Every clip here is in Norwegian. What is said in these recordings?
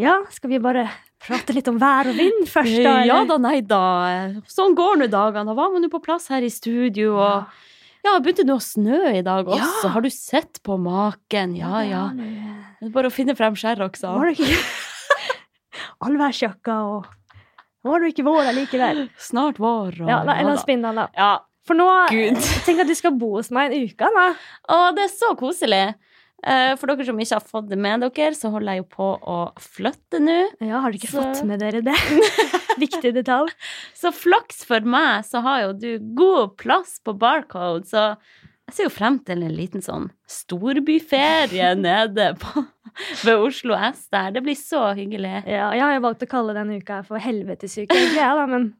Ja, skal vi bare prate litt om vær og vind først, da? Ja da, nei da. Sånn går nå dagene. Da var man jo på plass her i studio, og ja, begynte det å snø i dag Ja. også. Har du sett på maken? Ja, ja. Det er bare å finne frem skjær også. Var det ikke allværsjakka og var det ikke vår allikevel. Snart vår. Og, Ja, la, la oss da. den, da. Ja. For nå Gud. Tenk at du skal bo hos meg en uke, da. Å, det er så koselig. Eh, For dere som ikke har fått det med dere, så holder jeg jo på å flytte nå. Ja, har dere ikke Så- fått med dere det? Viktig detalj. Så flaks for meg, så har jo du god plass på Barcode, så jeg ser jo frem til en liten sånn storbyferie nede på, ved Oslo S der. Det blir så hyggelig. Ja, jeg har jo valgt å kalle denne uka for helvetesuke, egentlig, jeg, da, men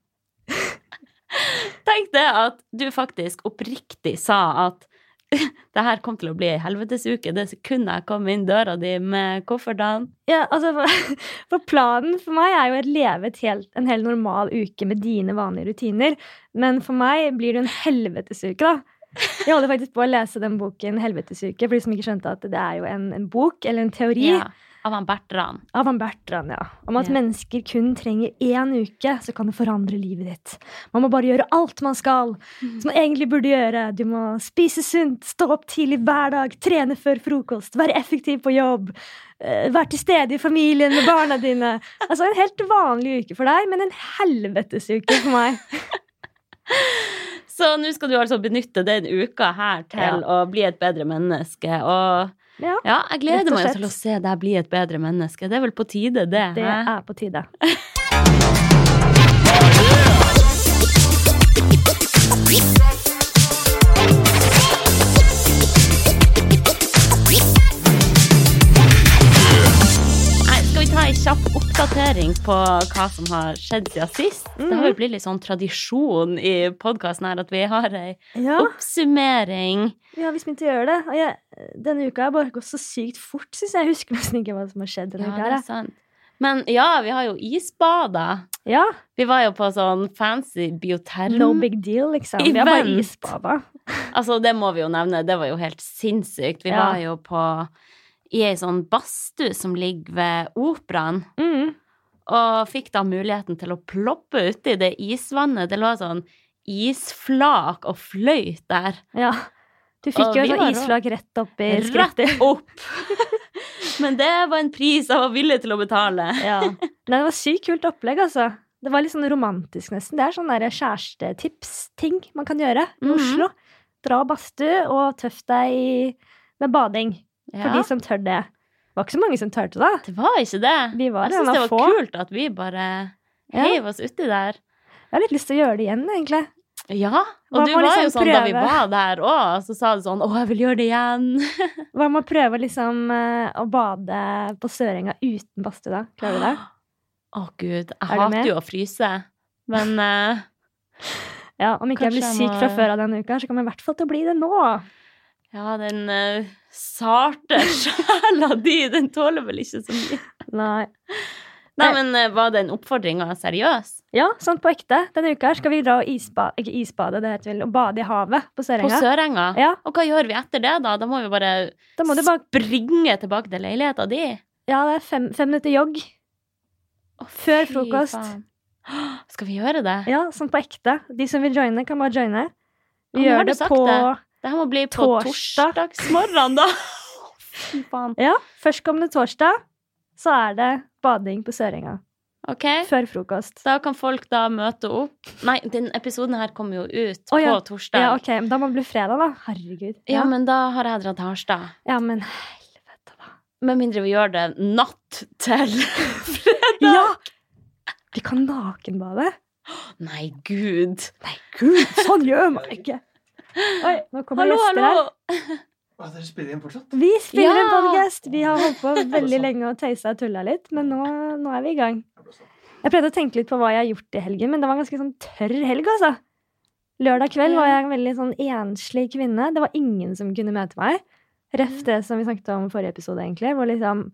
Tenk det at du faktisk oppriktig sa at det her kom til å bli ei helvetesuke det sekundet jeg kom inn døra di med koffertene. ja, altså, for, for planen for meg er jo å leve et helt, en helt normal uke med dine vanlige rutiner. Men for meg blir det en helvetesuke, da. Jeg holder faktisk på å lese den boken 'Helvetesuke', for de som ikke skjønte at det er jo en, en bok, eller en teori, Ja, av han Bertrand. av han Bertrand, ja. Om at Ja. mennesker kun trenger én uke, så kan det forandre livet ditt. Man må bare gjøre alt man skal, som man egentlig burde gjøre. Du må spise sunt, stå opp tidlig hver dag, trene før frokost, være effektiv på jobb. eh, Være til stede i familien med barna dine. Altså En helt vanlig uke for deg, men en helvetesuke for meg. Så nå skal du altså benytte den uka her til å bli et bedre menneske. Og Ja, ja, jeg gleder meg til å se deg bli et bedre menneske. Det er vel på tide, det. Det he? er på tide. Nei, oppdatering på hva som har skjedd siden sist? Det har jo blitt litt sånn tradisjon i podkasten her at vi har ei Ja, oppsummering. ja vi ikke å gjøre det. Og jeg, denne uka har bare gått så sykt fort, syns jeg. Jeg husker nesten ikke hva som har skjedd denne Ja, uka. det er sant. Men ja, vi har jo isbada. Ja, Vi var jo på sånn fancy bioterm. No big deal, liksom. Vi har bare isbader. Altså, det må vi jo nevne. Det var jo helt sinnssykt. Vi Ja. var jo på i ei sånn badstue som ligger ved operaen, Mm. og fikk da muligheten til å ploppe uti det isvannet. Det lå sånn isflak og fløyt der. Ja. Du fikk Og jo sånn isflak rett opp i Rett opp! Men det var en pris jeg var villig til å betale. Ja. Nei, det var sykt kult opplegg, altså. Det var litt sånn romantisk, nesten. Det er sånn kjærestetips-ting man kan gjøre i Mhm. Oslo. Dra badstue og tøff deg med bading. For Ja, de som tør det. Det var ikke så mange som turte det. det var ikke det. Vi var jeg syns det var få. kult at vi bare Ja. oss uti der. Jeg har litt lyst til å gjøre det igjen, egentlig. Ja, og Hva du var liksom jo sånn da vi var der òg, så sa du sånn 'Å, jeg vil gjøre det igjen'. Hva med å prøve liksom eh, å bade på Sørenga uten badstue, da? Klarer du det? Å, gud. Jeg Er hater jo å fryse. Men uh, Ja, Om ikke jeg blir syk må- fra før av denne uka, så kommer jeg i hvert fall til å bli det nå. Ja, den uh, sarte sjela di, den tåler vel ikke så mye. Nei. Nei, Nei. men uh, var den oppfordringa seriøs? Ja, sånn på ekte. Denne uka her skal vi dra og isba ikke isbade, det heter vel og bade i havet på På Sørenga. Sørenga? Ja, Og hva gjør vi etter det, da? Da må vi bare må bare springe tilbake til leiligheta di? Ja, det er fem, fem minutter jogg. Å, Før frokost. faen. Skal vi gjøre det? Ja, sånn på ekte. De som vil joine, kan bare joine. Vi Ja, gjør det på det? Det her må bli på Torsdag. torsdagsmorgen, da. Fy faen. Ja, førstkommende torsdag så er det bading på Sørenga. Ok, Før frokost. da kan folk da møte opp. Nei, den episoden her kommer jo ut oh, ja. på torsdag. Ja, ok, men Da må det bli fredag, da. Herregud. Ja, men da har jeg dratt Harstad. ja, men helvete, da. Med mindre vi gjør det natt til fredag. Ja! Vi kan nakenbade. Nei, gud. Nei, gud, sånn gjør man ikke! Oi, nå kommer Hallo, gjester her. Ah, dere spiller inn fortsatt? Vi spiller Ja! en podcast. Vi har holdt på veldig lenge og tøysa og tulla litt, men nå, nå er vi i gang. Jeg prøvde å tenke litt på hva jeg har gjort i helgen, men det var en ganske sånn tørr helg, altså. Lørdag kveld var jeg en veldig sånn enslig kvinne. Det var ingen som kunne møte meg. Ref det som vi snakket om i forrige episode, egentlig. Hvor liksom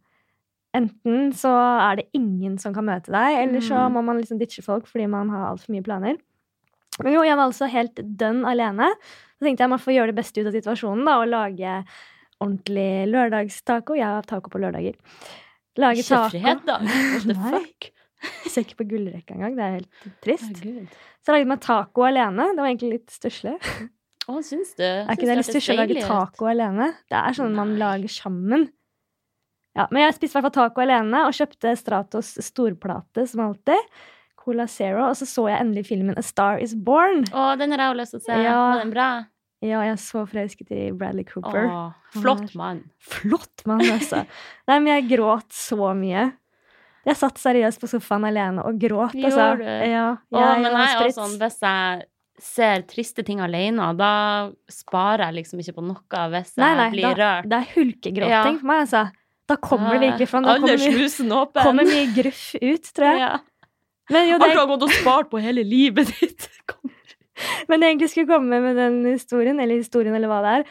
Enten så er det ingen som kan møte deg, eller så Mm. må man liksom ditche folk fordi man har altfor mye planer. Men jo, jeg var altså helt dønn alene. Så tenkte jeg man får gjøre det beste ut av situasjonen da, og lage ordentlig lørdagstaco. Jeg har taco på lørdager. Lage taco. fredag. What the fuck? Jeg ser ikke på gullrekka engang. Det er helt trist. Oh, Så jeg lagde meg taco alene. Det var egentlig litt stusslig. Å, syns du? Er ikke det litt stusslig å lage taco alene? Det er sånn man lager sammen. Ja, Men jeg spiste i hvert fall taco alene og kjøpte Stratos storplate som alltid. Cola Zero. Og så så jeg endelig filmen A Star Is Born. Å, den har jeg også lyst til å se. Ja. Var den bra? Ja, jeg er så forelsket i Bradley Cooper. Åh, flott mann. Flott mann, altså. Nei, men jeg gråt så mye. Jeg satt seriøst på sofaen alene og gråt. altså. Gjorde du? Ja, Å, jeg men jeg er sånn, hvis jeg ser triste ting alene, da sparer jeg liksom ikke på noe hvis jeg Nei, nei, blir rørt. Det er hulkegråting Ja. for meg, altså. Da kommer det virkelig fram. Da kommer, mye- kommer mye gruff ut, tror jeg. Ja. Men, jo, Alt du har gått og spart på hele livet ditt. Men det jeg egentlig skulle komme med den historien, eller historien, eller hva det er,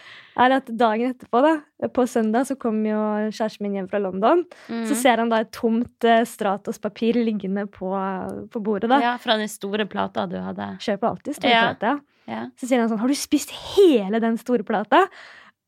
er at dagen etterpå, da, på søndag, så kom jo kjæresten min hjem fra London. Mm. Så ser han da et tomt eh, Stratos-papir liggende på, på bordet, da. Ja, fra den store plata du hadde. Kjøper alltid store Ja. plate, ja. Ja. Så sier han sånn Har du spist hele den store plata?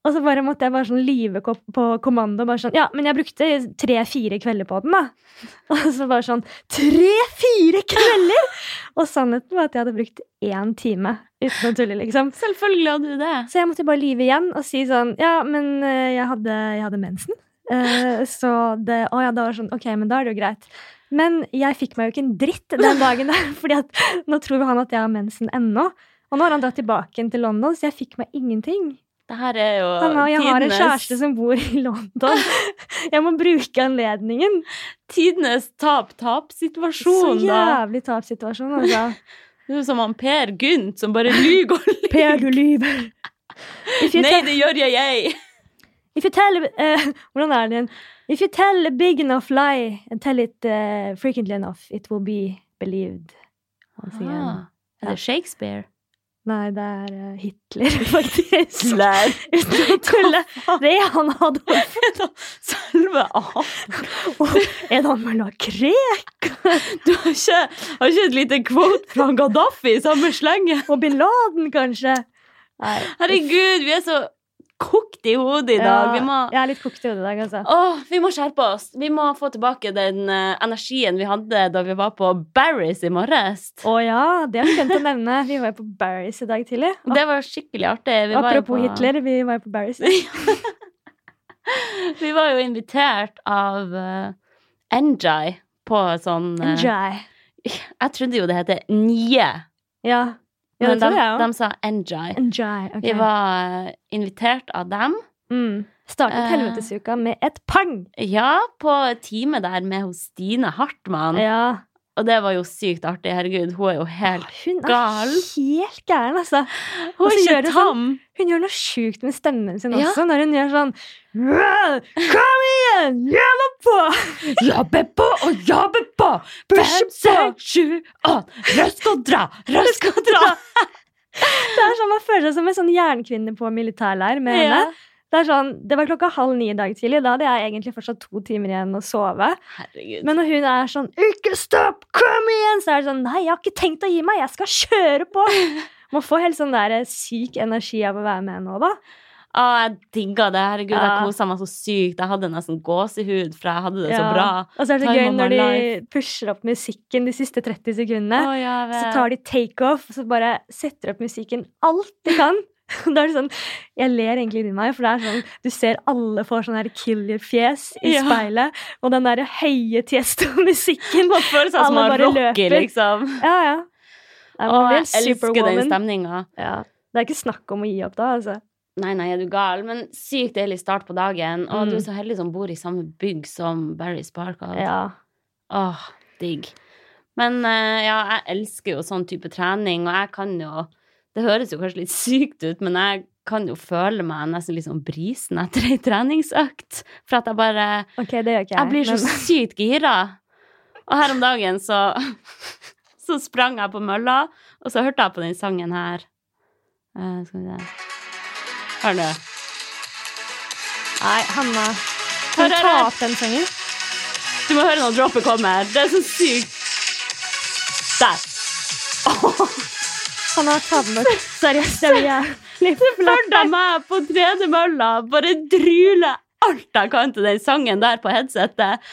Og så bare måtte jeg bare sånn live på kommando. Bare sånn, ja, men jeg brukte tre-fire kvelder på den, da. Og så bare sånn Tre-fire kvelder?! Og sannheten var at jeg hadde brukt én time uten å tulle, liksom. Selvfølgelig hadde du det. Så jeg måtte bare lyve igjen og si sånn Ja, men eh, jeg hadde, jeg hadde mensen. Eh, så det Å ja, da var sånn Ok, men da er det jo greit. Men jeg fikk meg jo ikke en dritt den dagen der, Fordi at nå tror han at jeg har mensen ennå. Og nå har han dratt tilbake til London, så jeg fikk meg ingenting. Det her er jo har, jeg har en kjæreste som bor i London. Jeg må bruke anledningen. tidenes tap-tap-situasjon, da. jævlig tapssituasjon, altså. Det er som han Per Gynt som bare lyver og lyver. Per, du lyver. Nei, det gjør jeg, jeg. If you tell uh, Hvordan er igjen? If you tell a big enough lie and tell it uh, frequently enough, it will be believed. Ah, er det Shakespeare? Nei, det er eh, Hitler, faktisk. Hitler? Uten å tulle. Det er han Adolf. Selve Adolf. Og en annen krek. Du har ikke, har ikke et lite quote fra Gaddafi i samme slenge? Og bin Laden, kanskje. Nei. Herregud, vi er så kokt i hodet i dag. Vi må, Jeg er litt kokt i hodet i dag, altså. Å, vi må skjerpe oss. Vi må få tilbake den uh, energien vi hadde da vi var på Barry's i morges. Å ja, det har vi glemt å nevne. Vi var jo på Barry's i dag tidlig. Det var skikkelig artig. Vi var Apropos på- Hitler, vi var jo på Barry's. Vi var jo invitert av uh, Enjay på sånn uh, Enjoy. Jeg trodde jo det heter Nye, Ja. Ja, men det de, de sa enjoy. Enjoy. okay. Vi var eh, invitert av dem. Mm. Startet Eh. helvetesuka med et pang! Ja, på teamet der med hos Stine Hartmann. Ja. Og det var jo sykt artig. Herregud, hun er jo helt Hun er gal. helt gæren, altså. Hun er gjør ikke det sånn- Hun gjør noe sjukt med stemmen sin Ja. også, når hun gjør sånn Kom igjen! Jobbe på! Jobbe på og jobbe på! Fem, seks, sju, åtte. Røsk og dra, røsk og dra! Det er sånn Man føler seg som en sånn jernkvinne på militærleir med Ja. henne. Det, sånn, det var klokka halv ni i dag tidlig. Da hadde jeg egentlig fortsatt to timer igjen å sove. Herregud. Men når hun er sånn 'Ikke stopp! Kom igjen!' så er det sånn 'Nei, jeg har ikke tenkt å gi meg. Jeg skal kjøre på!' Man får helt sånn der syk energi av å være med nå, da. Å, jeg digga det. Herregud, jeg Ja. kosa meg så sykt. Jeg hadde nesten gåsehud, for jeg hadde det så bra. Og så er det så gøy når de life. pusher opp musikken de siste 30 sekundene. Oh, jeg Så tar de takeoff, og så bare setter opp musikken alt de kan. Da er det sånn, Jeg ler egentlig inni meg, for det er sånn du ser alle får sånn her killer-fjes i Ja. speilet, og den der høye Tiesto-musikken. Man føler seg som bare rocker, liksom. Ja, ja. Ja, Åh, jeg elsker den stemninga. Ja. Det er ikke snakk om å gi opp da, altså. Nei, nei, er du gal? Men sykt deilig start på dagen. Og Mm. du er så heldig som bor i samme bygg som Barry Sparkle. Ja. Åh, digg. Men eh, ja, jeg elsker jo sånn type trening, og jeg kan jo Det høres jo kanskje litt sykt ut, men jeg kan jo føle meg nesten litt sånn brisen etter ei treningsøkt. For at jeg bare Ok, det gjør ikke jeg. Jeg blir så men- sykt gira. Og her om dagen så Så sprang jeg på mølla, og så hørte jeg på den sangen her. Uh, skal vi se Hør nå. Nei, Hanna. Kan du ta opp den sangen? Du må høre når droppet kommer. Det er så sykt. Der. Hanna, ta har bort. Seriøst, jeg blir jævlig Følg meg på tredemølla. Bare druler alt jeg kan til den sangen der på headsetet.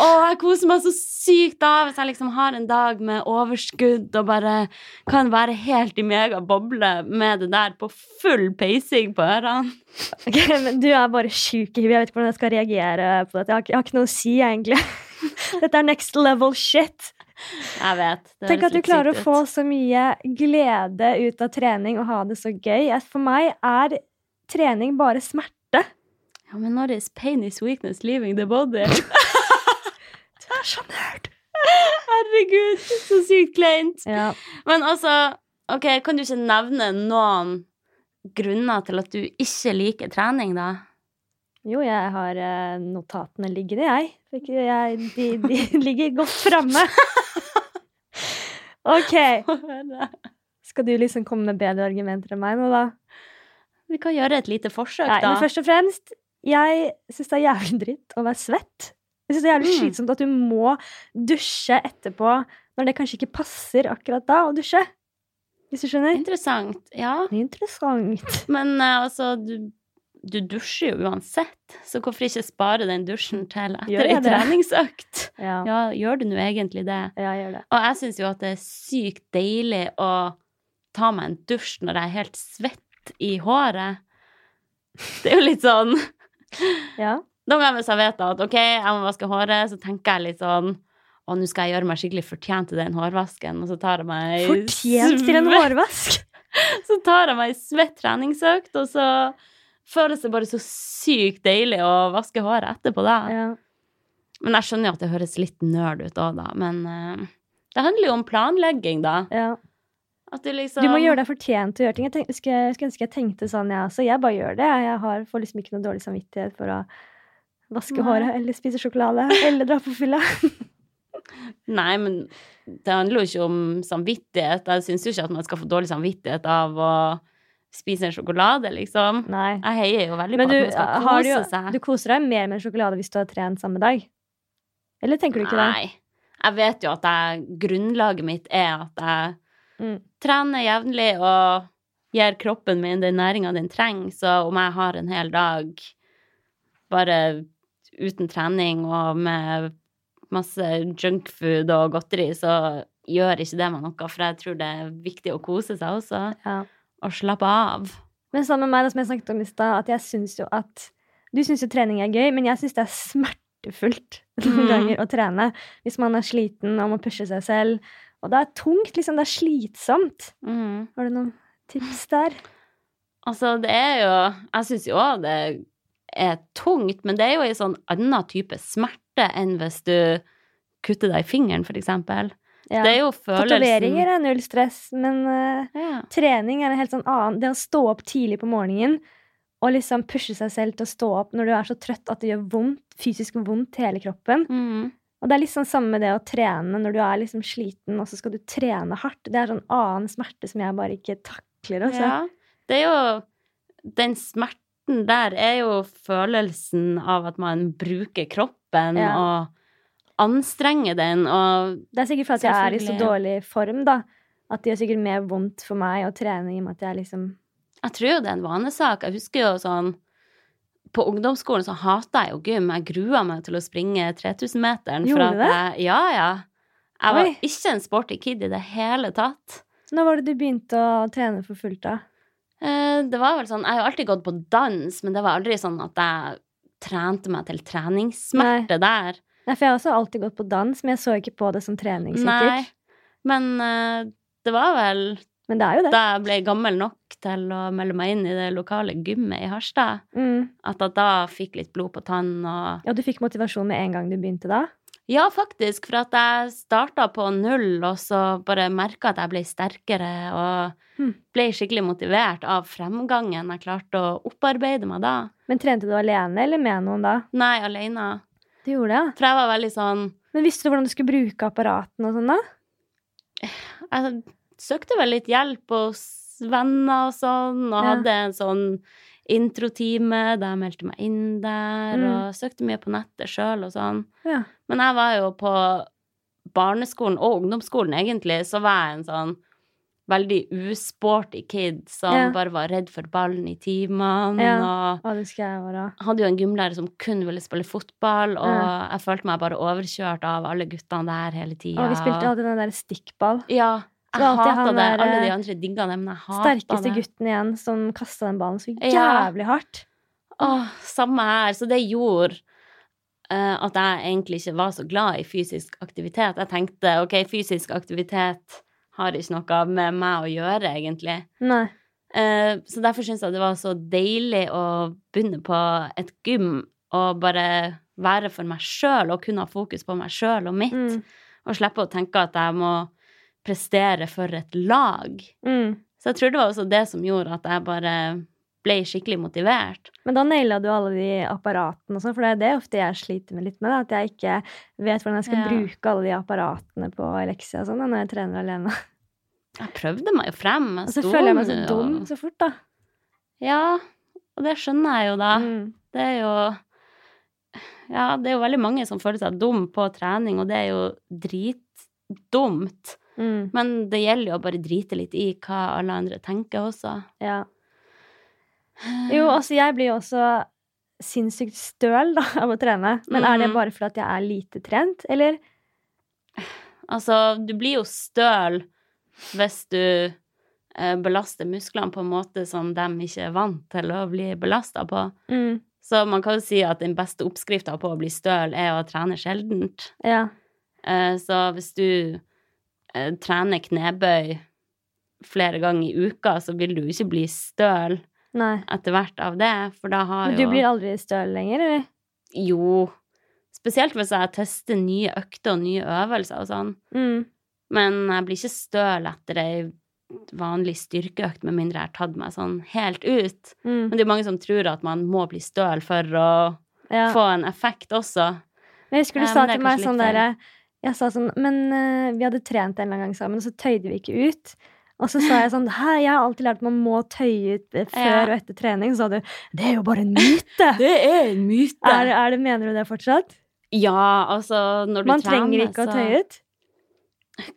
Og jeg koser meg så sykt da hvis jeg liksom har en dag med overskudd og bare kan være helt i megaboble med det der på full peising på ørene. Ok, men Du er bare sjuk i huet. Jeg vet ikke hvordan jeg skal reagere på dette. Jeg har, jeg har ikke noe å si, egentlig. Dette er next level shit. Jeg vet. Tenk at du klarer å få så mye glede ut av trening og ha det så gøy. For meg er trening bare smerte. Ja, men når is pain is weakness leaving the body? Du er så nerd. Herregud, så sykt kleint. Ja. Men altså, ok, kan du ikke nevne noen grunner til at du ikke liker trening, da? Jo, jeg har eh, notatene liggende, jeg. Jeg de, de ligger godt framme. OK. Skal du liksom komme med bedre argumenter enn meg nå, da? Vi kan gjøre et lite forsøk, Nei, da. men først og fremst, jeg syns det er jævlig dritt å være svett. Jeg synes det er jævlig Mm. slitsomt at du må dusje etterpå når det kanskje ikke passer akkurat da å dusje. Hvis du skjønner? Interessant. Ja. Interessant. Men uh, altså, du, du dusjer jo uansett, så hvorfor ikke spare den dusjen til etter ei treningsøkt? Ja, Ja, gjør du nå egentlig det? ja gjør det. Og jeg syns jo at det er sykt deilig å ta meg en dusj når jeg er helt svett i håret. Det er jo litt sånn Ja. Noen ganger hvis jeg vet at ok, jeg må vaske håret, så tenker jeg litt sånn og nå skal jeg gjøre meg skikkelig fortjent til den hårvasken, og så tar jeg meg Fortjent til en hårvask! Så tar jeg meg svett treningsøkt, og så føles det bare så sykt deilig å vaske håret etterpå da. Ja. Men jeg skjønner jo at det høres litt nerd ut òg, da. Men uh, det handler jo om planlegging, da. ja. At du liksom Du må gjøre deg fortjent til å gjøre ting. Jeg tenk, skulle, ønske jeg tenkte sånn, jeg også. Jeg bare gjør det. Jeg har, får liksom ikke noe dårlig samvittighet for å vaske Nei. håret eller spise sjokolade eller dra på fylla. Nei, men det handler jo ikke om samvittighet. Jeg syns jo ikke at man skal få dårlig samvittighet av å spise en sjokolade, liksom. Nei. Jeg heier jo veldig Men på du, at man skal kose du, seg. du koser deg mer med en sjokolade hvis du har trent samme dag? Eller tenker du ikke det? Nei. Jeg vet jo at jeg, grunnlaget mitt er at jeg Mm. trener jevnlig og gir kroppen min den næringa den trenger. Så om jeg har en hel dag bare uten trening og med masse junkfood og godteri, så gjør ikke det meg noe, for jeg tror det er viktig å kose seg også. Ja. Og slappe av. Men sammen med meg, det som jeg snakket om i stad, at jeg syns jo at Du syns jo trening er gøy, men jeg syns det er smertefullt noen Mm. ganger å trene hvis man er sliten og må pushe seg selv. Og det er tungt, liksom. Det er slitsomt. Mm. Har du noen tips der? Altså, det er jo Jeg syns jo òg det er tungt, men det er jo en sånn annen type smerte enn hvis du kutter deg i fingeren, for eksempel. Ja. Det er jo følelsen Tatoveringer er null stress, men uh, ja. trening er en helt sånn annen. Det å stå opp tidlig på morgenen og liksom pushe seg selv til å stå opp når du er så trøtt at det gjør vondt, fysisk vondt hele kroppen. Mm. Og det er litt sånn samme med det å trene når du er liksom sliten, og så skal du trene hardt. Det er sånn annen smerte som jeg bare ikke takler. Også. Ja. Det er jo Den smerten der er jo følelsen av at man bruker kroppen Ja. og anstrenger den, og Det er sikkert fordi jeg er i så dårlig form, da. At det gjør sikkert mer vondt for meg å trene i og med at jeg liksom Jeg tror jo det er en vanesak. Jeg husker jo sånn På ungdomsskolen så hata jeg jo gym. Jeg grua meg til å springe 3000-meteren. Gjorde du det? Jeg, ja, ja. Jeg var Oi. ikke en sporty kid i det hele tatt. Når var det du begynte å trene for fullt, da? Eh, Det var vel sånn Jeg har alltid gått på dans, men det var aldri sånn at jeg trente meg til treningssmerte der. Nei, for jeg har også alltid gått på dans, men jeg så ikke på det som trening, Nei. Men uh, det var vel Men det er jo det. da jeg ble gammel nok til å melde meg inn i det lokale gymmet i Harstad, Mm. at jeg da fikk litt blod på tann og Ja, du fikk motivasjon med en gang du begynte da? Ja, faktisk, for at jeg starta på null, og så bare merka at jeg ble sterkere og Hmm. ble skikkelig motivert av fremgangen jeg klarte å opparbeide meg da. Men trente du alene eller med noen da? Nei, alene. Du gjorde det? For jeg var veldig sånn Men visste du hvordan du skulle bruke apparatene og sånn, da? Jeg søkte vel litt hjelp hos venner og sånn, og Ja. hadde en sånn introtime der jeg meldte meg inn der, Mm. og søkte mye på nettet sjøl og sånn. Ja. Men jeg var jo på barneskolen og ungdomsskolen, egentlig, så var jeg en sånn veldig usporty kid som Ja. bare var redd for ballen i timene. Ja. Og Å, det skal jeg være. hadde jo en gymlærer som kun ville spille fotball, og Ja. jeg følte meg bare overkjørt av alle guttene der hele tida. Og vi spilte alltid den der stikkball. Ja. Jeg hata det. der, Alle de eh, andre digga det, men jeg hata Sterkeste gutten igjen som kasta den ballen så jævlig hardt. Åh, samme her. Så det gjorde eh, at jeg egentlig ikke var så glad i fysisk aktivitet. Jeg tenkte ok, fysisk aktivitet har ikke noe med meg å gjøre, egentlig. Nei. Eh, så derfor syns jeg det var så deilig å begynne på et gym og bare være for meg sjøl og kunne ha fokus på meg sjøl og mitt. Mm. Og slippe å tenke at jeg må prestere for et lag. Mm. Så jeg tror det var også det som gjorde at jeg bare ble skikkelig motivert. Men da naila du alle de apparatene og sånn, for det er det ofte jeg sliter med litt med. Da, at jeg ikke vet hvordan jeg skal Ja. bruke alle de apparatene på Elexia og sånn når jeg trener alene. Jeg prøvde meg jo frem. Jeg Og så føler jeg meg så dum og- så fort, da. Ja, og det skjønner jeg jo da. Mm. Det er jo Ja, det er jo veldig mange som føler seg dum på trening, og det er jo dritdumt. Mm. Men det gjelder jo å bare drite litt i hva alle andre tenker også. Ja. Jo, altså jeg blir jo også sinnssykt støl da, av å trene. Men er det Mhm. bare fordi jeg er lite trent, eller? Altså, du blir jo støl hvis du eh, belaster musklene på en måte som de ikke er vant til å bli belasta på. Mm. Så man kan jo si at den beste oppskrifta på å bli støl er å trene sjeldent. Ja. Eh, Så hvis du eh, trener knebøy flere ganger i uka, så vil du ikke bli støl Nei. etter hvert av det, for da har Men jo du blir aldri støl lenger, eller? Jo. Spesielt hvis jeg tester nye økter og nye øvelser og sånn. Mm. Men jeg blir ikke støl etter ei vanlig styrkeøkt, med mindre jeg har tatt meg sånn helt ut. Mm. Men det er mange som tror at man må bli støl for å Ja. få en effekt også. Men jeg husker du Ja, sa til meg sånn derre Jeg sa sånn Men uh, vi hadde trent en eller annen gang sammen, og så tøyde vi ikke ut. Og så sa jeg sånn Hæ, jeg har alltid lært at man må tøye ut eh, før og etter trening. Så sa du Det er jo bare en myte! Det er en myte. er, er det, mener du det fortsatt? Ja, altså når du Man trener, trenger ikke å tøye ut?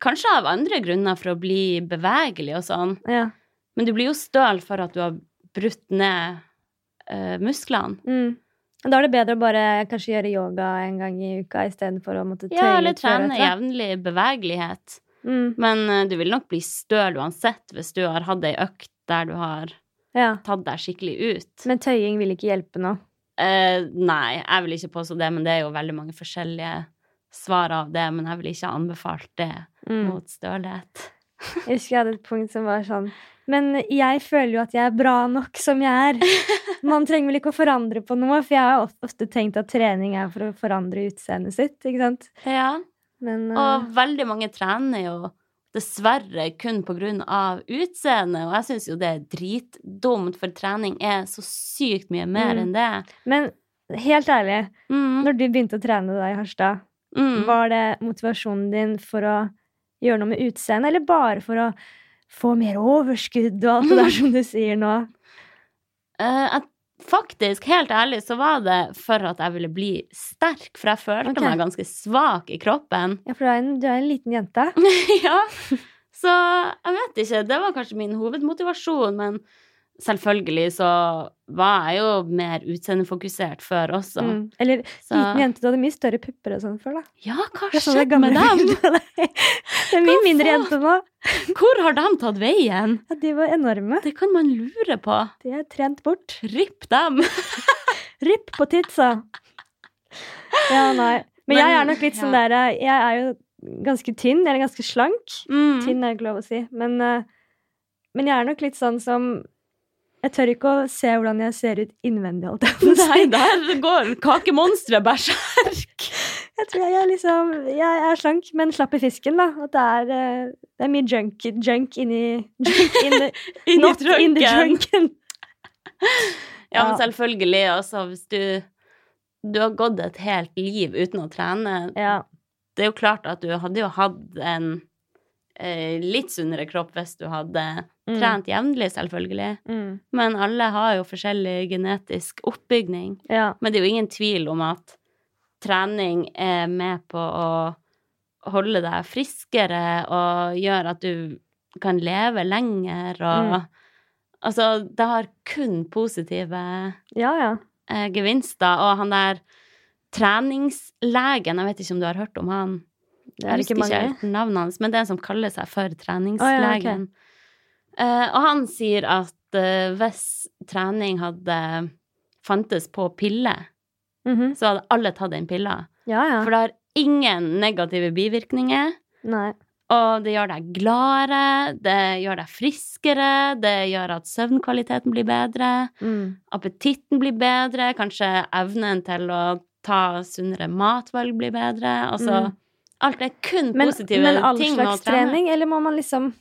Kanskje av andre grunner for å bli bevegelig og sånn. Ja. Men du blir jo støl for at du har brutt ned uh, musklene. Mm. Da er det bedre å bare kanskje gjøre yoga en gang i uka istedenfor å måtte tøye Ja, eller trene jevnlig bevegelighet. Mm. Men uh, du vil nok bli støl uansett hvis du har hatt ei økt der du har Ja. tatt deg skikkelig ut. Men tøying vil ikke hjelpe nå. Uh, nei, jeg vil ikke påstå det, men det er jo veldig mange forskjellige svar av det. Men jeg ville ikke anbefalt det Mm. mot stølhet. Jeg husker jeg hadde et punkt som var sånn Men jeg føler jo at jeg er bra nok som jeg er. Man trenger vel ikke å forandre på noe, for jeg har ofte tenkt at trening er for å forandre utseendet sitt, ikke sant? Ja, Men uh... og veldig mange trener jo dessverre kun på grunn av utseendet, og jeg syns jo det er dritdumt, for trening er så sykt mye mer Mm. enn det. Men helt ærlig, Mm. når du begynte å trene deg i Harstad, Mm. var det motivasjonen din for å gjøre noe med utseendet, eller bare for å få mer overskudd og alt det der som du sier nå? Uh, faktisk, helt ærlig, så var det for at jeg ville bli sterk, for jeg følte okay. meg ganske svak i kroppen. Ja, for du er en, du er en liten jente. ja, så jeg vet ikke, det var kanskje min hovedmotivasjon, men selvfølgelig så var jeg jo mer utseendefokusert før også. Mm. Eller Så- liten jente, du hadde mye større pupper og sånn før, da. Ja, hva Jeg så det skjedde med dem? Det er mye mindre jenter jente nå. Hvor har de tatt veien? Ja, de var enorme. Det kan man lure på. De er trent bort. Ripp dem. Ripp på titsa! Ja, nei. Men, jeg er nok litt sånn ja. der Jeg er jo ganske tynn, eller ganske slank. Mm. Tynn er ikke lov å si. Men, eh, men jeg er nok litt sånn som Jeg tør ikke å se hvordan jeg ser ut innvendig, Alt jeg. Nei, der går kakemonsteret berserk. Jeg tror jeg er liksom Jeg er slank, men slapp i fisken, da. At det er, eh, det er mye junk, junk inni junk in the, in Not in the junken. Ja, men selvfølgelig, altså, hvis du Du har gått et helt liv uten å trene. Ja. Det er jo klart at du hadde jo hatt en eh, litt sunnere kropp hvis du hadde Mm. trent jevnlig, selvfølgelig. Mm. Men alle har jo forskjellig genetisk oppbygning. ja. Men det er jo ingen tvil om at trening er med på å holde deg friskere og gjøre at du kan leve lenger, og Mm. Altså, det har kun positive Ja, ja. eh, gevinster, og han der treningslegen, jeg vet ikke om du har hørt om han? Det er Jeg ikke husker mange. helt navnet hans, men det er en som kaller seg for treningslegen. Eh, og han sier at eh, hvis trening hadde fantes på piller, mm -hmm. så hadde alle tatt den pilla. Ja, ja. For det har ingen negative bivirkninger. Nei. Og det gjør deg gladere, det gjør deg friskere, det gjør at søvnkvaliteten blir bedre, Mm. appetitten blir bedre, kanskje evnen til å ta sunnere matvalg blir bedre. Altså, Mm. alt er kun Men, positive men å ting Men all slags trening, eller må man liksom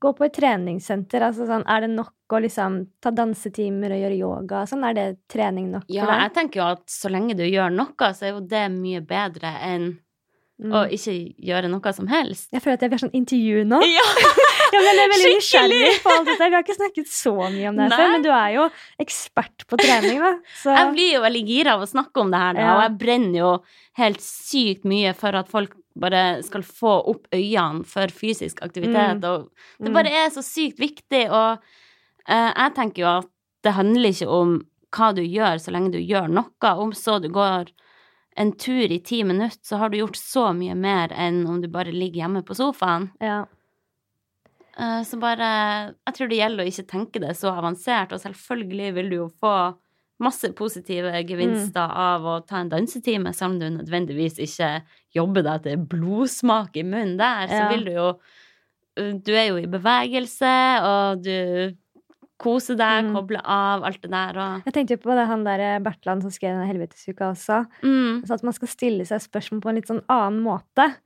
gå på et treningssenter? Altså sånn, er det nok å liksom ta dansetimer og gjøre yoga? Sånn, er det trening nok Ja, for deg? Ja, jeg tenker jo at så lenge du gjør noe, så er jo det mye bedre enn Mm. å ikke gjøre noe som helst. Jeg føler at jeg blir sånn intervju nå. Ja, Ja, men jeg er veldig nysgjerrig på alt dette. Vi har ikke snakket så mye om det før, men du er jo ekspert på trening, da. Så Jeg blir jo veldig gira av å snakke om det her, nå, Ja. og jeg brenner jo helt sykt mye for at folk bare skal få opp øynene for fysisk aktivitet, Mm. og det Mm. bare er så sykt viktig, og eh, jeg tenker jo at det handler ikke om hva du gjør så lenge du gjør noe, om så du går en tur i ti minutter, så har du gjort så mye mer enn om du bare ligger hjemme på sofaen. ja. Eh, Så bare Jeg tror det gjelder å ikke tenke det så avansert, og selvfølgelig vil du jo få masse positive gevinster av å ta en dansetime, selv om du nødvendigvis ikke jobber deg til blodsmak i munnen der, så Ja. vil du jo Du er jo i bevegelse, og du koser deg, Mm. kobler av, alt det der, og Jeg tenkte jo på det han der eh, Bertland som skrev den helvetesuka også. mm, Så at man skal stille seg spørsmål på en litt sånn annen måte.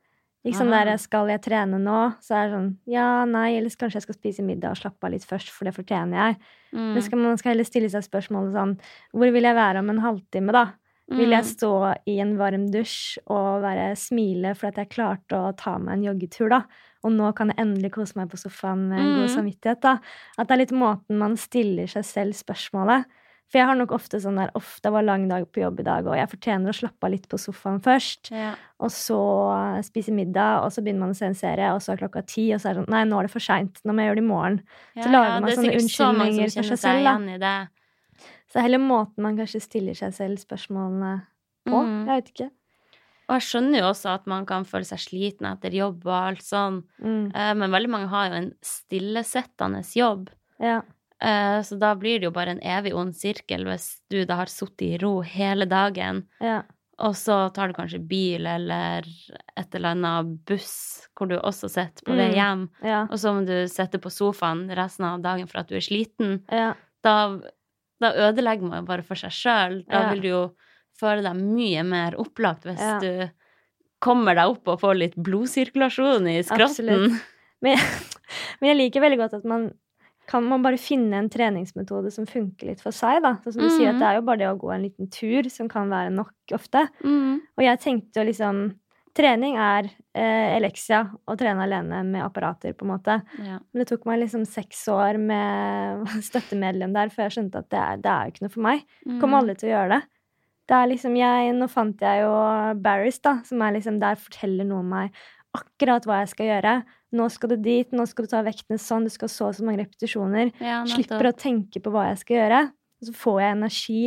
Ikke sånn der 'skal jeg trene nå?' Så er det sånn 'ja, nei', eller kanskje jeg skal spise middag og slappe av litt først, for det fortjener jeg. mm, Men skal man skal heller stille seg spørsmålet sånn 'hvor vil jeg være om en halvtime', da? Vil jeg mm, stå i en varm dusj og være smile at jeg klarte å ta meg en joggetur, da? Og nå kan jeg endelig kose meg på sofaen med mm. god Mm. samvittighet, da. At det er litt måten man stiller seg selv spørsmålet. For jeg har nok ofte sånn der Uff, det var lang dag på jobb i dag, og jeg fortjener å slappe av litt på sofaen først. ja. Og så eh, spise middag, og så begynner man å se en serie, og så er klokka ti, og så er det sånn Nei, nå er det for seint. Nå må jeg gjøre det i morgen. Ja, lager ja, man sånne så unnskyldninger for seg selv, da. Så det er heller måten man kanskje stiller seg selv spørsmålene på. Mm. Jeg vet ikke. Og jeg skjønner jo også at man kan føle seg sliten etter jobb og alt sånn, Mm. Eh, men veldig mange har jo en stillesettende jobb. Ja. Eh, Så da blir det jo bare en evig ond sirkel hvis du da har sittet i ro hele dagen, Ja. og så tar du kanskje bil eller et eller annet buss hvor du også sitter på vei Mm. hjem, Ja. og så må du sitte på sofaen resten av dagen for at du er sliten. ja. Da, da ødelegger man jo bare for seg sjøl. Da vil du jo føle deg mye mer opplagt hvis du kommer deg opp og får litt blodsirkulasjon i skrotten. Absolutt. Men, men jeg liker veldig godt at man kan man bare finne en treningsmetode som funker litt for seg. da. Sånn som du sier, at. Det er jo bare det å gå en liten tur som kan være nok ofte. Mm. Og jeg tenkte jo liksom Trening er eh, Elexia, å trene alene med apparater, på en måte. Ja. Men det tok meg liksom seks år med støttemedlem der før jeg skjønte at det er, det er jo ikke noe for meg. Mm. Kommer alle til å gjøre det. Det er liksom jeg, Nå fant jeg jo Barris, da, som er liksom der forteller noe om meg akkurat hva jeg skal gjøre. Nå skal du dit, nå skal du ta vektene sånn, du skal så og så mange repetisjoner. Ja, Slipper å tenke på hva jeg skal gjøre. Og så får jeg energi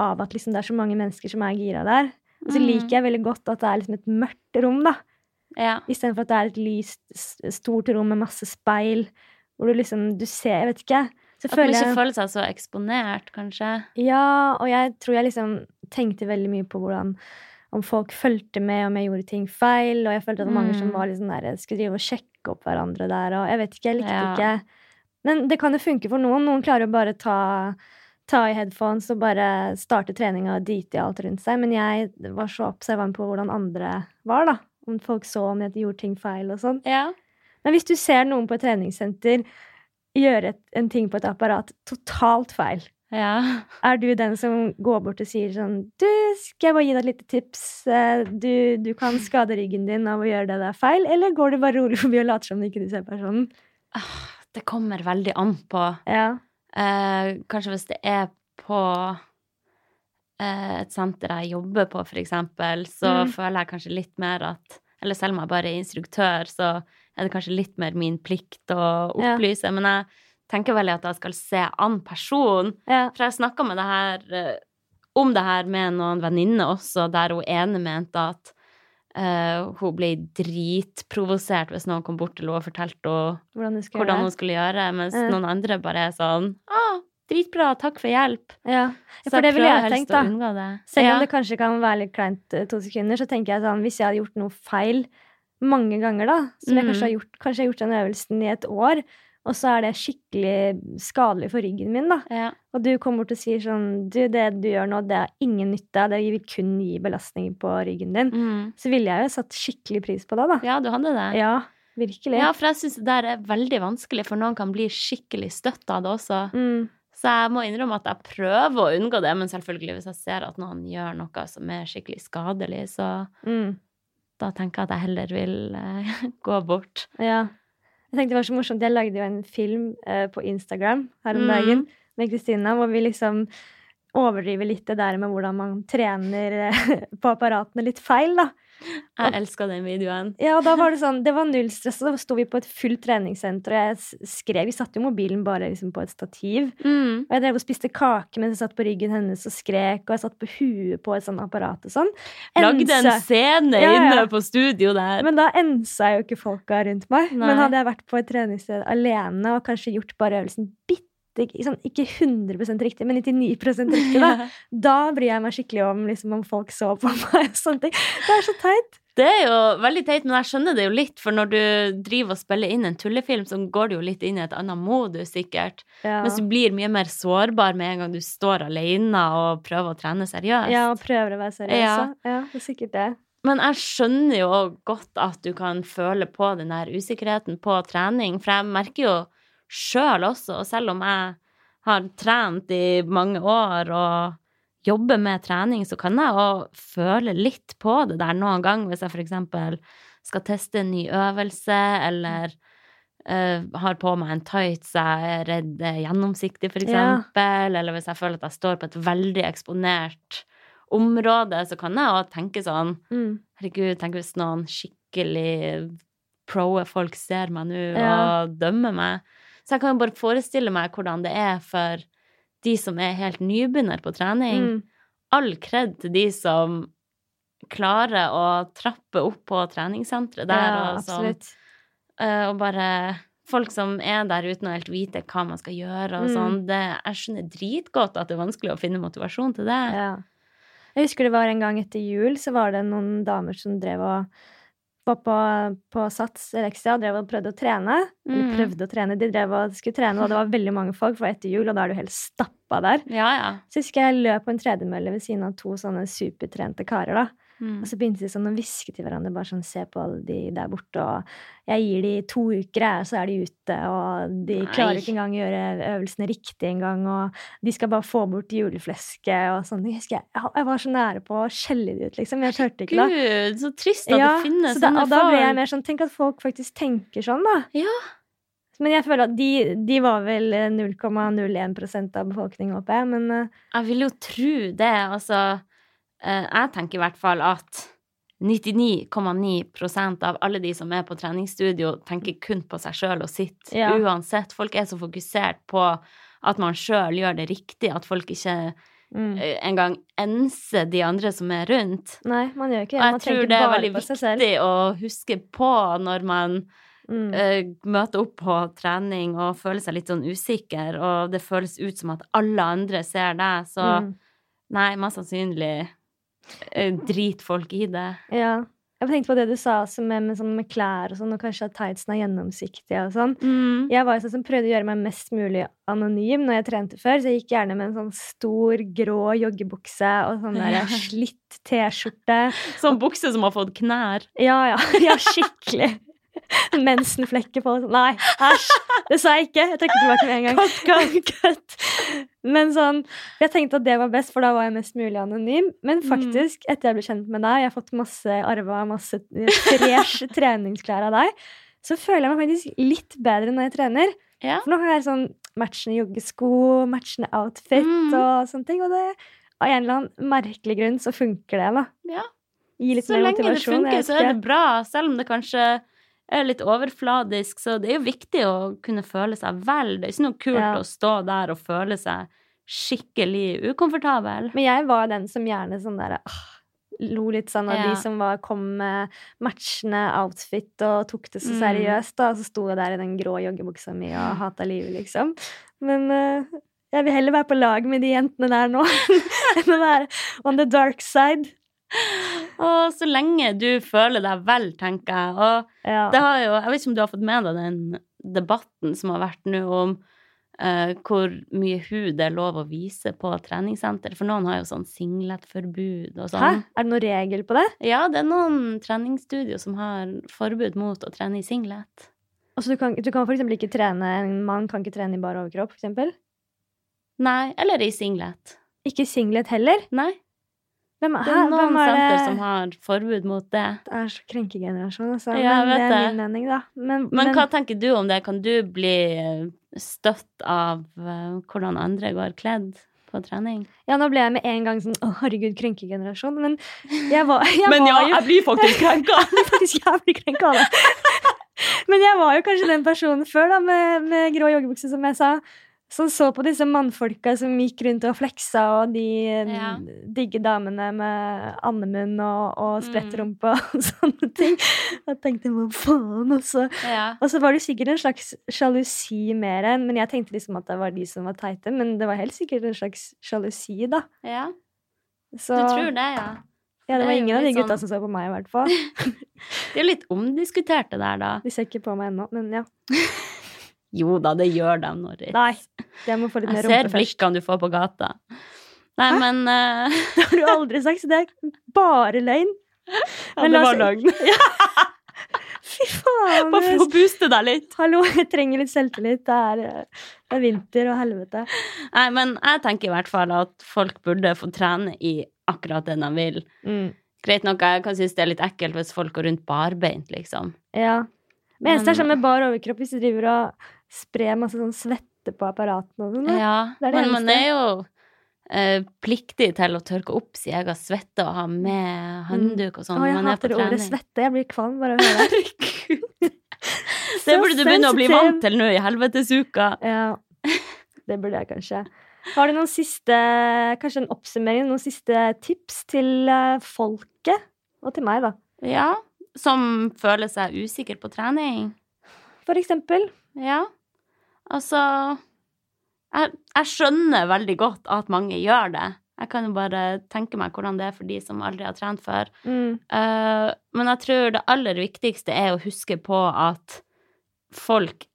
av at liksom det er så mange mennesker som er gira der. Og så Mm. liker jeg veldig godt at det er liksom et mørkt rom, da. Ja. Istedenfor at det er et lyst, stort rom med masse speil, hvor du liksom Du ser, jeg vet ikke. Så At man ikke jeg føler seg så eksponert, kanskje. Ja, og jeg tror jeg liksom tenkte veldig mye på hvordan om folk fulgte med om jeg gjorde ting feil, og jeg følte at det var mange som Mm. var sånn der, skulle drive og sjekke opp hverandre der, og jeg vet ikke, jeg likte Ja. ikke Men det kan jo funke for noen. Noen klarer jo bare ta ta i headphones og bare starte treninga og drite i alt rundt seg. Men jeg var så observant på hvordan andre var, da. Om folk så om jeg gjorde ting feil og sånn. Ja. Men hvis du ser noen på et treningssenter gjøre en ting på et apparat totalt feil, Ja. er du den som går bort og sier sånn Du, skal jeg bare gi deg et lite tips? Eh, Du, du kan skade ryggen din av å gjøre det der feil. Eller går du bare rolig forbi og later som ikke du ser personen? Ah, Det kommer veldig an på. Ja. Eh, kanskje hvis det er på eh, et senter jeg jobber på, for eksempel, så Mm. føler jeg kanskje litt mer at Eller selv om jeg bare er instruktør, så er er det kanskje litt mer min plikt å Ja. opplyse. Men jeg tenker veldig at jeg skal se an personen. Ja. For jeg snakka med det her eh, om det her med noen venninner også, der hun ene mente at uh, hun ble dritprovosert hvis noen kom bort til henne og fortalte Hvordan hvordan hun skulle gjøre, mens Ja. noen andre bare er sånn ah, dritbra, takk for hjelp. Ja. For det ville jeg tenkt, da. Selv ja. om det kanskje kan være litt kleint eh, to sekunder, så tenker jeg sånn hvis jeg hadde gjort noe feil mange ganger, da, som jeg kanskje Mm. har gjort Kanskje jeg har gjort den øvelsen i et år, og så er det skikkelig skadelig for ryggen min, da. ja. Og du kommer bort og sier sånn Du, det du gjør nå, det har ingen nytte av. Det vil kun gi belastning på ryggen din. Mm. Så ville jeg jo satt skikkelig pris på det, da. ja, du hadde det. Ja, virkelig. Ja, for jeg syns det der er veldig vanskelig, for noen kan bli skikkelig støtt av det også. Mm. Så jeg må innrømme at jeg prøver å unngå det, men selvfølgelig hvis jeg ser at noen gjør noe som er skikkelig skadelig, så Mm. da tenker jeg at jeg heller vil uh, gå bort. Ja. Jeg tenkte det var så morsomt. Jeg lagde jo en film eh, på Instagram her om Mm. dagen med Kristina, hvor vi liksom overdriver litt det der med hvordan man trener eh, på apparatene litt feil, da. Jeg elsker den videoen. Ja, og da var det sånn, det var null stress, da sto vi på et fullt treningssenter, og jeg skrev, vi satte jo mobilen bare liksom på et stativ, Mm. og jeg drev og spiste kake mens jeg satt på ryggen hennes og skrek, og jeg satt på huet på et sånt apparat og sånn. Lagde en scene Ja, ja. inne på studio der. Men da ensa jo ikke folka rundt meg. Nei. Men hadde jeg vært på et treningssted alene og kanskje gjort bare øvelsen bitte sånn, Ikke 100% riktig, men 99 riktig, da. Da bryr jeg meg skikkelig om liksom, om folk så på meg. og sånne ting. Det er så teit. Det er jo veldig teit, men jeg skjønner det jo litt, for når du driver og spiller inn en tullefilm, så går du jo litt inn i et annet modus, sikkert. Ja. Mens du blir mye mer sårbar med en gang du står alene og prøver å trene seriøst. ja, og prøver å være seriøs. Ja. Ja, det er sikkert det. Men jeg skjønner jo godt at du kan føle på den der usikkerheten på trening, for jeg merker jo sjøl også, og selv om jeg har trent i mange år og jobber med trening, så kan jeg òg føle litt på det der noen gang, hvis jeg eksempel skal teste en ny øvelse, eller uh, har på meg en tights jeg er redd er gjennomsiktig, f.eks., Ja. eller hvis jeg føler at jeg står på et veldig eksponert område, så kan jeg òg tenke sånn Mm. Herregud, tenk hvis noen skikkelig proe folk ser meg nå Ja. og dømmer meg. Så jeg kan jo bare forestille meg hvordan det er for de som er helt nybegynner på trening. Mm. All kred til de som klarer å trappe opp på treningssenteret der, ja, og, absolutt. eh, og bare folk som er der uten å helt vite hva man skal gjøre og Mm. sånn. Det, jeg skjønner dritgodt at det er vanskelig å finne motivasjon til det. Ja. Jeg husker det var en gang etter jul, så var det noen damer som drev og var på, på Sats Elexia og drev og prøvde å trene. Eller Mm. prøvde å trene, de drev og skulle trene, og det var veldig mange folk, for etter jul, og da er du helt stappa der. Ja, ja. Så husker jeg løp på en tredemølle ved siden av to sånne supertrente karer, da. Mm. Og så begynte de sånn å hviske til hverandre, bare sånn se på alle de der borte, og jeg gir de to uker, og så er de ute, og de Nei. klarer ikke engang å gjøre øvelsene riktig engang, og de skal bare få bort juleflesket og sånn. Jeg jeg, jeg var så nære på å skjelle de ut, liksom. Jeg turte ikke da. Gud, så trist at Ja, det finnes så da, sånne og da ble jeg mer sånn Tenk at folk faktisk tenker sånn, da. Ja. Men jeg føler at de, de var vel eh, 0,01% av befolkningen, håper jeg. Men eh, Jeg vil jo tro det. Altså, eh, jeg tenker i hvert fall at 99,9% av alle de som er på treningsstudio, tenker kun på seg sjøl og sitt. Ja. Uansett. Folk er så fokusert på at man sjøl gjør det riktig, at folk ikke mm. eh, engang enser de andre som er rundt. Nei, man gjør ikke det. Og jeg Man tror det er veldig viktig å huske på når man Mm. eh, møter opp på trening og føler seg litt sånn usikker, og det føles ut som at alle andre ser deg, så Mm. nei, mest sannsynlig eh, driter folk i det. Ja. Jeg tenkte på det du sa også med, med, sånn, med klær og sånn, og kanskje at tightsen er gjennomsiktige og sånn. Jeg var sånn som prøvde å gjøre meg mest mulig anonym når jeg trente før, så jeg gikk gjerne med en sånn stor, grå joggebukse og sånn der Ja. slitt T-skjorte. Sånn bukse som har fått knær. Ja, ja. Ja, skikkelig. Mensenflekker på. Nei, æsj! Det sa jeg ikke. Jeg trekker tilbake med en gang. Cut, Cut. Men sånn, jeg tenkte at det var best, for da var jeg mest mulig anonym. Men faktisk, etter jeg ble kjent med deg, jeg har fått masse arva masse fresh treningsklær av deg, så føler jeg meg faktisk litt bedre når jeg trener. Ja. For nå har jeg sånn matchende joggesko, matchende outfit Mm. og sånne ting. Og det, av en eller annen merkelig grunn så funker det, da. Ja. Så lenge det funker, så er det bra, selv om det kanskje er litt overfladisk, så det er jo viktig å kunne føle seg vel. Det er ikke noe kult Ja. å stå der og føle seg skikkelig ukomfortabel. Men jeg var den som gjerne sånn derre lo litt sånn av Ja. de som var, kom med matchende outfit og tok det så Mm. seriøst, da. Og så sto jeg der i den grå joggebuksa mi og hata livet, liksom. Men uh, jeg vil heller være på lag med de jentene der nå enn å være on the dark side. Og så lenge du føler deg vel, tenker jeg. Og Ja. det har jo Jeg vet ikke om du har fått med deg den debatten som har vært nå om uh, hvor mye hud det er lov å vise på treningssenter. For noen har jo sånn singletforbud og Hæ? sånn. Er det noen regel på det? Ja, det er noen treningsstudio som har forbud mot å trene i singlet. Altså, du kan, du kan for eksempel ikke trene En mann kan ikke trene i bar overkropp, for eksempel. Nei, eller i singlet. Ikke singlet heller. Nei, Hvem, det er noen er senter det? som har forbud mot det. Det er så krenkegenerasjon, altså. Ja, men det er min mening, da. Men, Men men- hva tenker du om det? Kan du bli eh, støtt av eh, hvordan andre går kledd på trening? Ja, nå ble jeg med en gang sånn Å, herregud, krenkegenerasjon. Men jeg var, jeg var jo blir faktisk krenka! faktisk jævlig krenka av det. Men jeg var jo kanskje den personen før, da, med, med grå joggebukse, som jeg sa. Som så på disse mannfolka som gikk rundt og fleksa, og de Ja. digge damene med andemunn og, og spredt Mm. og sånne ting. Jeg tenkte hva faen, også. ja. Og så var det sikkert en slags sjalusi mer enn Men jeg tenkte liksom at det var de som var teite. Men det var helt sikkert en slags sjalusi, da. ja. Så Du tror det, ja. ja, det var ingen av de gutta sånn- som så på meg, i hvert fall. Det er litt omdiskutert, det der, da. De ser ikke på meg ennå, men ja. Jo da, det gjør de, Norris. Nei. Jeg må få litt mer ser rumpe først. blikkene du får på gata. Nei, Hæ? men uh... Det har du aldri sagt, så det er bare løgn. Ja, Men det var løgn. Fy faen! Bare for å booste deg litt. Hallo, jeg trenger litt selvtillit. Det er, eh, det er vinter og helvete. Nei, men jeg tenker i hvert fall at folk burde få trene i akkurat det de vil. Greit nok, jeg kan synes det er litt ekkelt hvis folk går rundt barbeint, liksom. Ja. Men eneste er sånn med bar overkropp hvis du driver og sprer masse sånn svette på apparatene sånn. Ja, det det men man eneste. er jo eh, pliktig til å tørke opp sin egen svette og ha med håndduk og sånn Å, jeg man er hater ordet svette. Jeg blir kvalm bare av å høre det. Det burde du begynne å bli vant til nå i helvetesuka. Ja, det burde jeg kanskje. Har du noen siste, kanskje en oppsummering, noen siste tips til eh, folket? Og til meg, da. Ja, som føler seg usikker på trening. For eksempel. Ja, altså jeg, jeg skjønner veldig godt at mange gjør det. Jeg kan jo bare tenke meg hvordan det er for de som aldri har trent før. Mm. Uh, men jeg tror det aller viktigste er å huske på at folk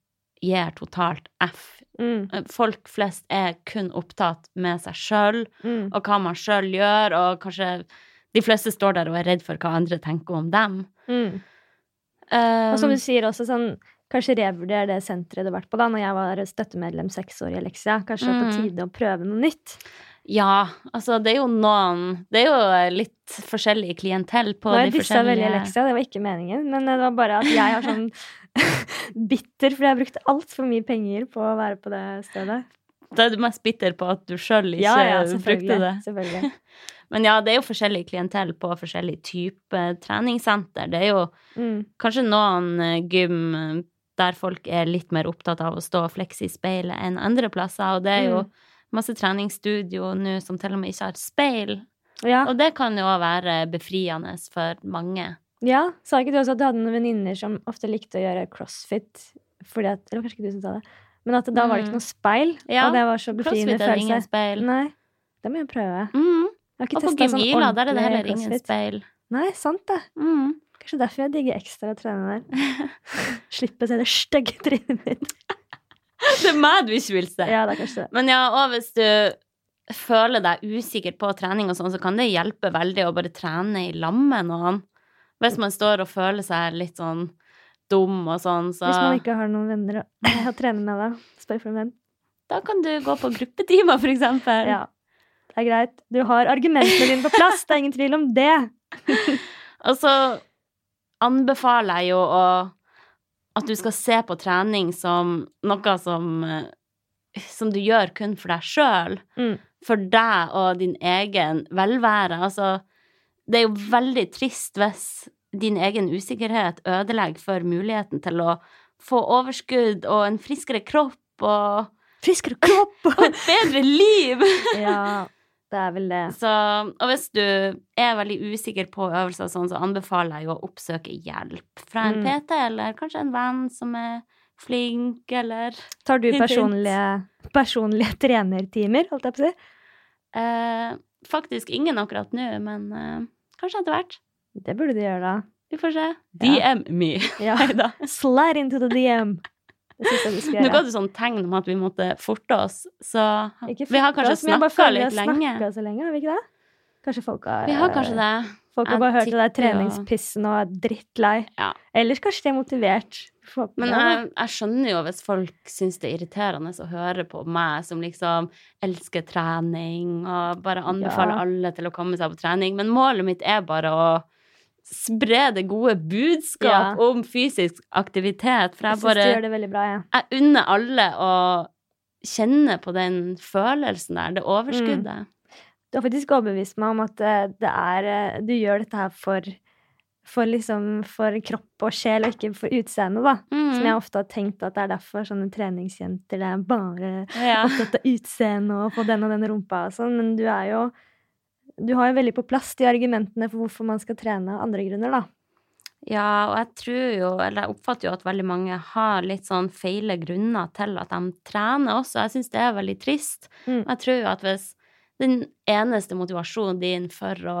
gir totalt F. Mm. Eh, Folk flest er kun opptatt med seg sjøl Mm. og hva man sjøl gjør, og kanskje de fleste står der og er redd for hva andre tenker om dem. Mm. Eh, Og som du sier også, sånn Kanskje revurdere det senteret du har vært på da Når jeg var støttemedlem seks år i Alexia. Kanskje er på Mm. tide å prøve noe nytt. Ja, altså det er jo noen Det er jo litt forskjellig klientell på Nå har de dissa veldig forskjellige Alexia, det var ikke meningen. Men det var bare at jeg har sånn bitter, for jeg brukte altfor mye penger på å være på det stedet. Da er du mest bitter på at du sjøl ikke Ja, ja, brukte det. selvfølgelig. Men ja, det er jo forskjellig klientell på forskjellig type treningssenter. Det er jo Mm. kanskje noen eh, gym eh, der folk er litt mer opptatt av å stå og flekse i speilet enn andre plasser, og det er jo Mm. masse treningsstudio nå som til og med ikke har speil. Ja. Og det kan jo være befriende for mange. ja, sa ikke du også at du hadde noen venninner som ofte likte å gjøre crossfit? Fordi at, eller kanskje ikke du som sa det. Men at da var det ikke noe speil, Ja, og det var så befriende Crossfit er ingen speil. Nei, det må jeg prøve. Mm. Jeg Og på gemila, sånn der er det heller ingen speil. Nei, sant det. Mm. Kanskje derfor jeg digger ekstra å trene der. Slippe å se det stygge trynet mitt. Det er meg du ikke vil se. Ja, det er kanskje det. Men ja, og hvis du føler deg usikker på trening og sånn, så kan det hjelpe veldig å bare trene i lag med noen. Hvis man står og føler seg litt sånn dum og sånn, så Hvis man ikke har noen venner å trene med, da. Spør for en venn. da kan du gå på gruppetimer, for eksempel. Ja, det er greit. Du har argumentene dine på plass, det er ingen tvil om det. Og så anbefaler jeg jo å at du skal se på trening som noe som eh, som du gjør kun for deg sjøl. Mm. For deg og din egen velvære. Altså, det er jo veldig trist hvis din egen usikkerhet ødelegger for muligheten til å få overskudd og en friskere kropp og, Friskere kropp! og et bedre liv. ja, det er vel det. Så, og hvis du er veldig usikker på øvelser, sånn, så anbefaler jeg jo å oppsøke hjelp fra en Mm. PT, eller kanskje en venn som er flink, eller Tar du personlige, personlige trenertimer, holdt jeg på å si? eh, Faktisk ingen akkurat nå, men eh, kanskje etter hvert. Det burde du gjøre, da. Vi får se. Ja. DM me. Ja. Slide into the DM. Det syns jeg skal Nå ga du sånn tegn om at vi måtte forte oss, så Ikke vi har kanskje oss, litt lenge snakka vi litt har lenge. så lenge, har vi ikke det? Kanskje folk har Vi har kanskje det. Folk har bare hørt det der treningspissen og er drittlei. Ja. Ellers kanskje de er motivert. Men jeg, jeg skjønner jo hvis folk syns det er irriterende å høre på meg som liksom elsker trening og bare anbefaler Ja. alle til å komme seg på trening. Men målet mitt er bare å spre det gode budskap Ja. om fysisk aktivitet. For Jeg jeg syns du bare gjør det veldig bra, jeg. Jeg unner alle å kjenne på den følelsen der, det overskuddet. Du har faktisk overbevist meg om at eh, det er eh, Du gjør dette her for for liksom for kropp og sjel, og ikke for utseende, da. Mm. Som jeg ofte har tenkt at det er derfor sånne treningsjenter det er bare ja. opptatt av utseende og få den og den rumpa og sånn, men du er jo Du har jo veldig på plass de argumentene for hvorfor man skal trene av andre grunner, da. ja, og jeg tror jo, eller jeg oppfatter jo at veldig mange har litt sånn feile grunner til at de trener også. Jeg syns det er veldig trist. Mm. Jeg tror jo at hvis den eneste motivasjonen din for å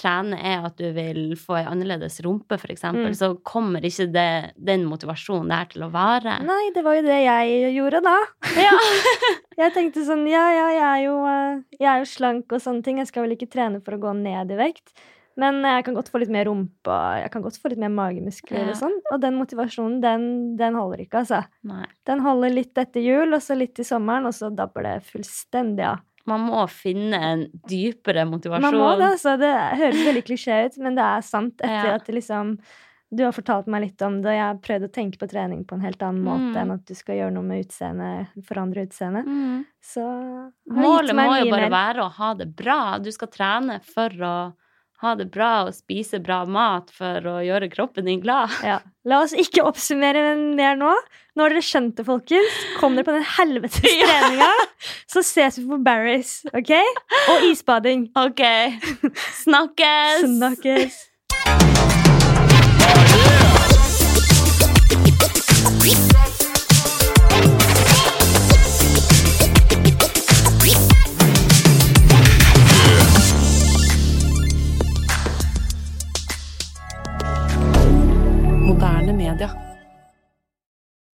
trene er at du vil få ei annerledes rumpe, eksempel, Mm. så kommer ikke det, den motivasjonen der til å vare. Nei, det var jo det jeg gjorde da. Ja. Jeg tenkte sånn, ja, ja, jeg er jo, eh, jeg er jo slank og sånne ting. Jeg skal vel ikke trene for å gå ned i vekt. Men jeg kan godt få litt mer rumpe, og jeg kan godt få litt mer magemuskler Ja. og sånn. Og den motivasjonen, den, den holder ikke, altså. Nei. Den holder litt etter jul, og så litt i sommeren, og så dabber det fullstendig av. Man må finne en dypere motivasjon. Man må det, altså. Det høres veldig klisjé ut, men det er sant. Etter Ja. at det liksom Du har fortalt meg litt om det, og jeg har prøvd å tenke på trening på en helt annen måte Mm. enn at du skal gjøre noe med utseendet, forandre utseendet. Mm. Så Målet må jo bare mer- være å ha det bra. Du skal trene for å ha det bra og spise bra mat for å gjøre kroppen din glad. Ja. La oss ikke oppsummere mer nå. Nå har dere skjønt det, folkens. Kom dere på den helvetes treninga, så ses vi på Barris. ok? Og isbading. Ok. Snakkes! Snakkes. Oh, yeah. Moderne media.